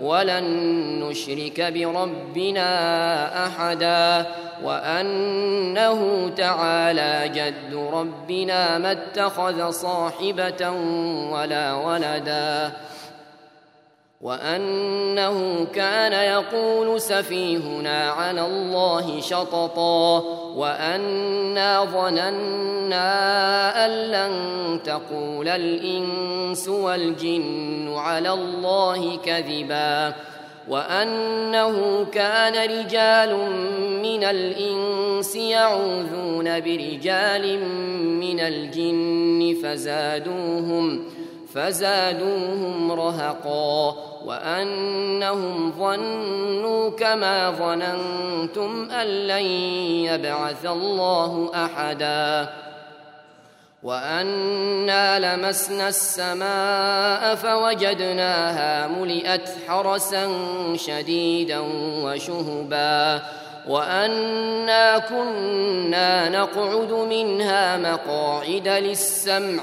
ولن نشرك بربنا أحدا وأنه تعالى جد ربنا ما اتخذ صاحبة ولا ولدا وأنه كان يقول سفيهنا على الله شططا وأنا ظننا أن لن تقول الإنس والجن على الله كذبا وأنه كان رجال من الإنس يعوذون برجال من الجن فزادوهم فزادوهم رهقا وأنهم ظنوا كما ظننتم أن لن يبعث الله أحدا وأنا لمسنا السماء فوجدناها ملئت حرسا شديدا وشهبا وأنا كنا نقعد منها مقاعد للسمع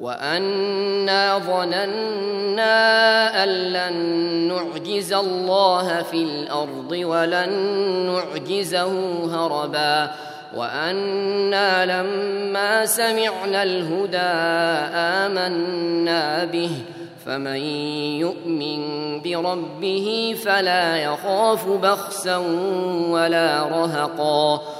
وأنا ظننا أن لن نعجز الله في الأرض ولن نعجزه هربا. وأنا لما سمعنا الهدى آمنا به. فمن يؤمن بربه فلا يخاف بخسا ولا رهقا.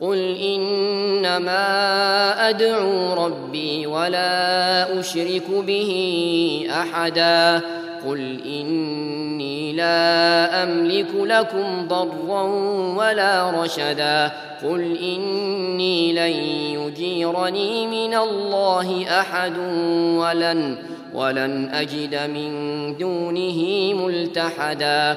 قل انما ادعو ربي ولا اشرك به احدا قل اني لا املك لكم ضرا ولا رشدا قل اني لن يجيرني من الله احد ولن ولن اجد من دونه ملتحدا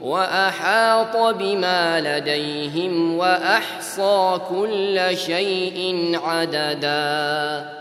وأحاط بما لديهم وأحصى كل شيء عددا.